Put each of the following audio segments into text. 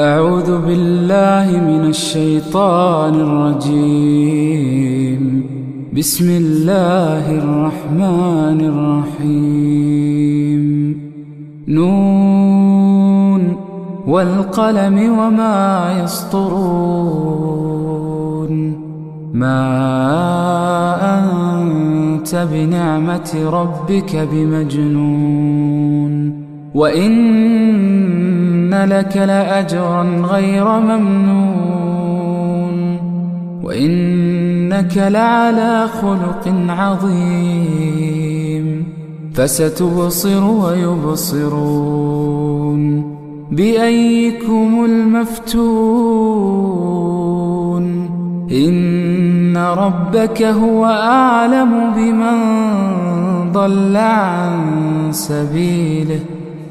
أعوذ بالله من الشيطان الرجيم. بسم الله الرحمن الرحيم. نون والقلم وما يسطرون. ما أنت بنعمة ربك بمجنون. وإن لك لأجرا غير ممنون وإنك لعلى خلق عظيم فستبصر ويبصرون بأيكم المفتون إن ربك هو أعلم بمن ضل عن سبيله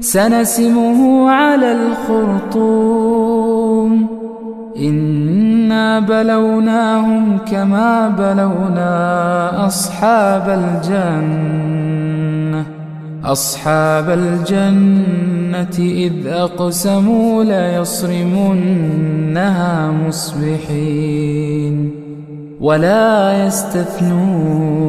سنسمه على الخرطوم. إنا بلوناهم كما بلونا أصحاب الجنة. أصحاب الجنة إذ أقسموا ليصرمنها مصبحين ولا يستثنون.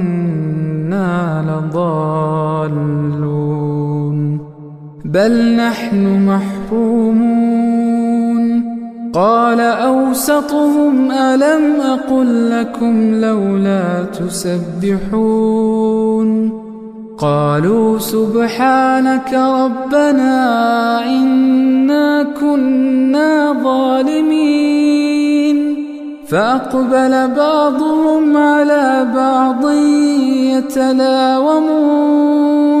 بل نحن محرومون. قال أوسطهم ألم أقل لكم لولا تسبحون. قالوا سبحانك ربنا إنا كنا ظالمين. فأقبل بعضهم على بعض يتلاومون.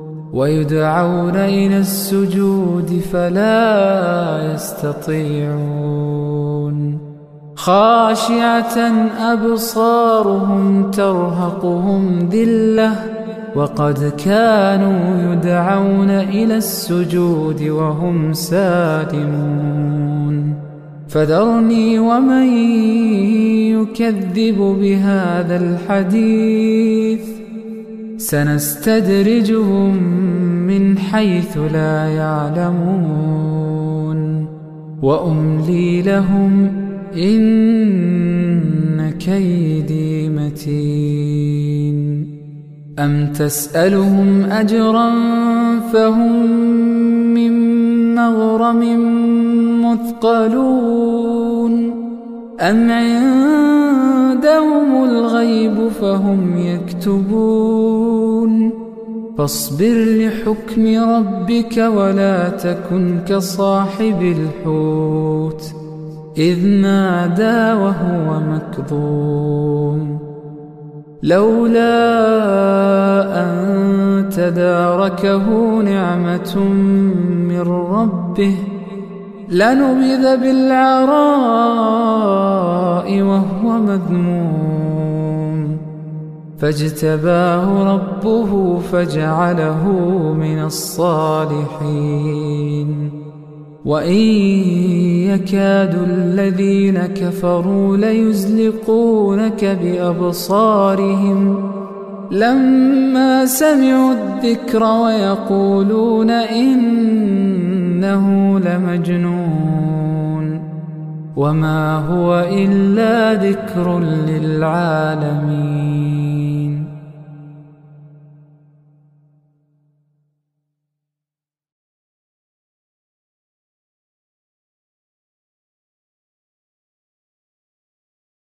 ويدعون إلى السجود فلا يستطيعون. خاشعة أبصارهم ترهقهم ذلة وقد كانوا يدعون إلى السجود وهم سالمون. فذرني ومن يكذب بهذا الحديث. سنستدرجهم من حيث لا يعلمون. وأملي لهم إن كيدي متين. أم تسألهم أجرا فهم من مغرم مثقلون. أم عندهم الغيب فهم يكتبون. فاصبر لحكم ربك ولا تكن كصاحب الحوت إذ نادى وهو مكظوم. لولا أن تداركه نعمة من ربه لنبذ بالعراء وهو مذموم. فاجتباه ربه فجعله من الصالحين. وإن يكاد الذين كفروا ليزلقونك بأبصارهم. لما سمعوا الذكر ويقولون إنه لمجنون. وما هو إلا ذكر للعالمين.